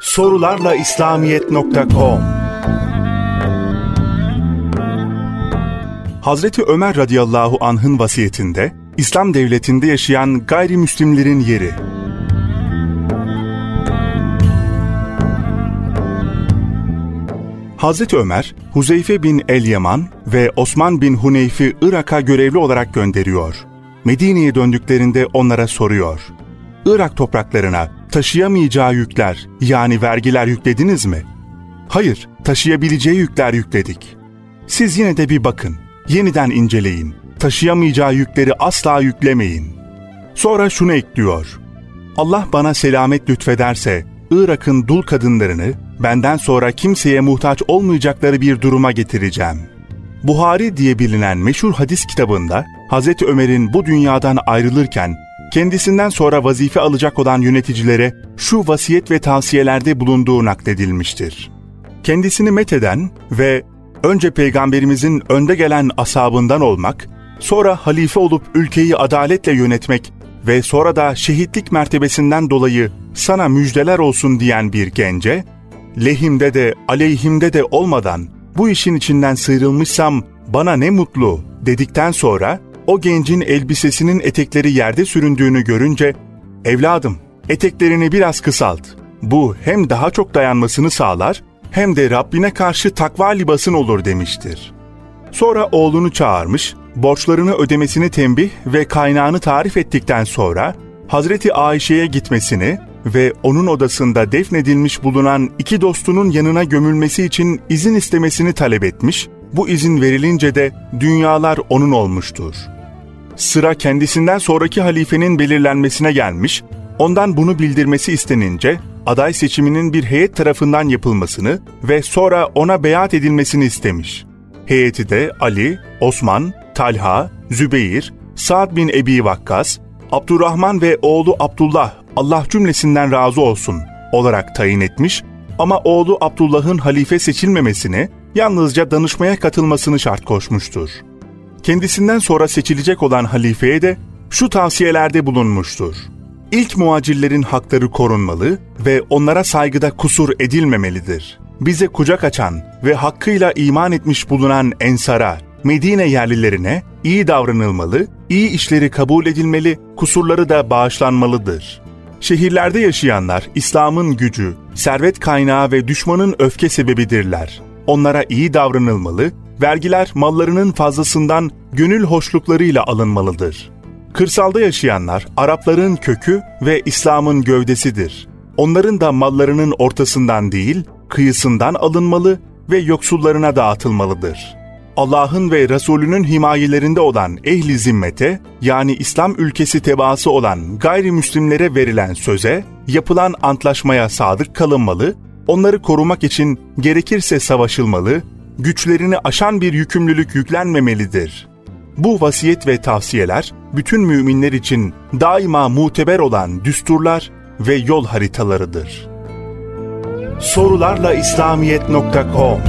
sorularla İslamiyet.com Hazreti Ömer radıyallahu anh'ın vasiyetinde İslam devletinde yaşayan gayrimüslimlerin yeri. Hazreti Ömer, Huzeyfe bin El-Yaman ve Osman bin Huneyf'i Irak'a görevli olarak gönderiyor. Medine'ye döndüklerinde onlara soruyor. Irak topraklarına taşıyamayacağı yükler yani vergiler yüklediniz mi? Hayır, taşıyabileceği yükler yükledik. Siz yine de bir bakın, yeniden inceleyin. Taşıyamayacağı yükleri asla yüklemeyin. Sonra şunu ekliyor. Allah bana selamet lütfederse Irak'ın dul kadınlarını benden sonra kimseye muhtaç olmayacakları bir duruma getireceğim. Buhari diye bilinen meşhur hadis kitabında Hazreti Ömer'in bu dünyadan ayrılırken kendisinden sonra vazife alacak olan yöneticilere şu vasiyet ve tavsiyelerde bulunduğu nakledilmiştir. Kendisini metheden ve önce peygamberimizin önde gelen asabından olmak, sonra halife olup ülkeyi adaletle yönetmek ve sonra da şehitlik mertebesinden dolayı sana müjdeler olsun diyen bir gence, lehimde de aleyhimde de olmadan bu işin içinden sıyrılmışsam bana ne mutlu dedikten sonra o gencin elbisesinin etekleri yerde süründüğünü görünce evladım eteklerini biraz kısalt. Bu hem daha çok dayanmasını sağlar hem de Rabbine karşı takva libasın olur demiştir. Sonra oğlunu çağırmış, borçlarını ödemesini tembih ve kaynağını tarif ettikten sonra Hazreti Ayşe'ye gitmesini ve onun odasında defnedilmiş bulunan iki dostunun yanına gömülmesi için izin istemesini talep etmiş, bu izin verilince de dünyalar onun olmuştur. Sıra kendisinden sonraki halifenin belirlenmesine gelmiş, ondan bunu bildirmesi istenince aday seçiminin bir heyet tarafından yapılmasını ve sonra ona beyat edilmesini istemiş. Heyeti de Ali, Osman, Talha, Zübeyir, Sa'd bin Ebi Vakkas, Abdurrahman ve oğlu Abdullah Allah cümlesinden razı olsun olarak tayin etmiş ama oğlu Abdullah'ın halife seçilmemesini, yalnızca danışmaya katılmasını şart koşmuştur. Kendisinden sonra seçilecek olan halifeye de şu tavsiyelerde bulunmuştur. İlk muacirlerin hakları korunmalı ve onlara saygıda kusur edilmemelidir. Bize kucak açan ve hakkıyla iman etmiş bulunan ensara, Medine yerlilerine iyi davranılmalı, iyi işleri kabul edilmeli, kusurları da bağışlanmalıdır. Şehirlerde yaşayanlar İslam'ın gücü, servet kaynağı ve düşmanın öfke sebebidirler. Onlara iyi davranılmalı, vergiler mallarının fazlasından gönül hoşluklarıyla alınmalıdır. Kırsalda yaşayanlar Arapların kökü ve İslam'ın gövdesidir. Onların da mallarının ortasından değil, kıyısından alınmalı ve yoksullarına dağıtılmalıdır.'' Allah'ın ve Resulünün himayelerinde olan ehli zimmete yani İslam ülkesi tebaası olan gayrimüslimlere verilen söze, yapılan antlaşmaya sadık kalınmalı, onları korumak için gerekirse savaşılmalı, güçlerini aşan bir yükümlülük yüklenmemelidir. Bu vasiyet ve tavsiyeler bütün müminler için daima muteber olan düsturlar ve yol haritalarıdır. Sorularla İslamiyet.com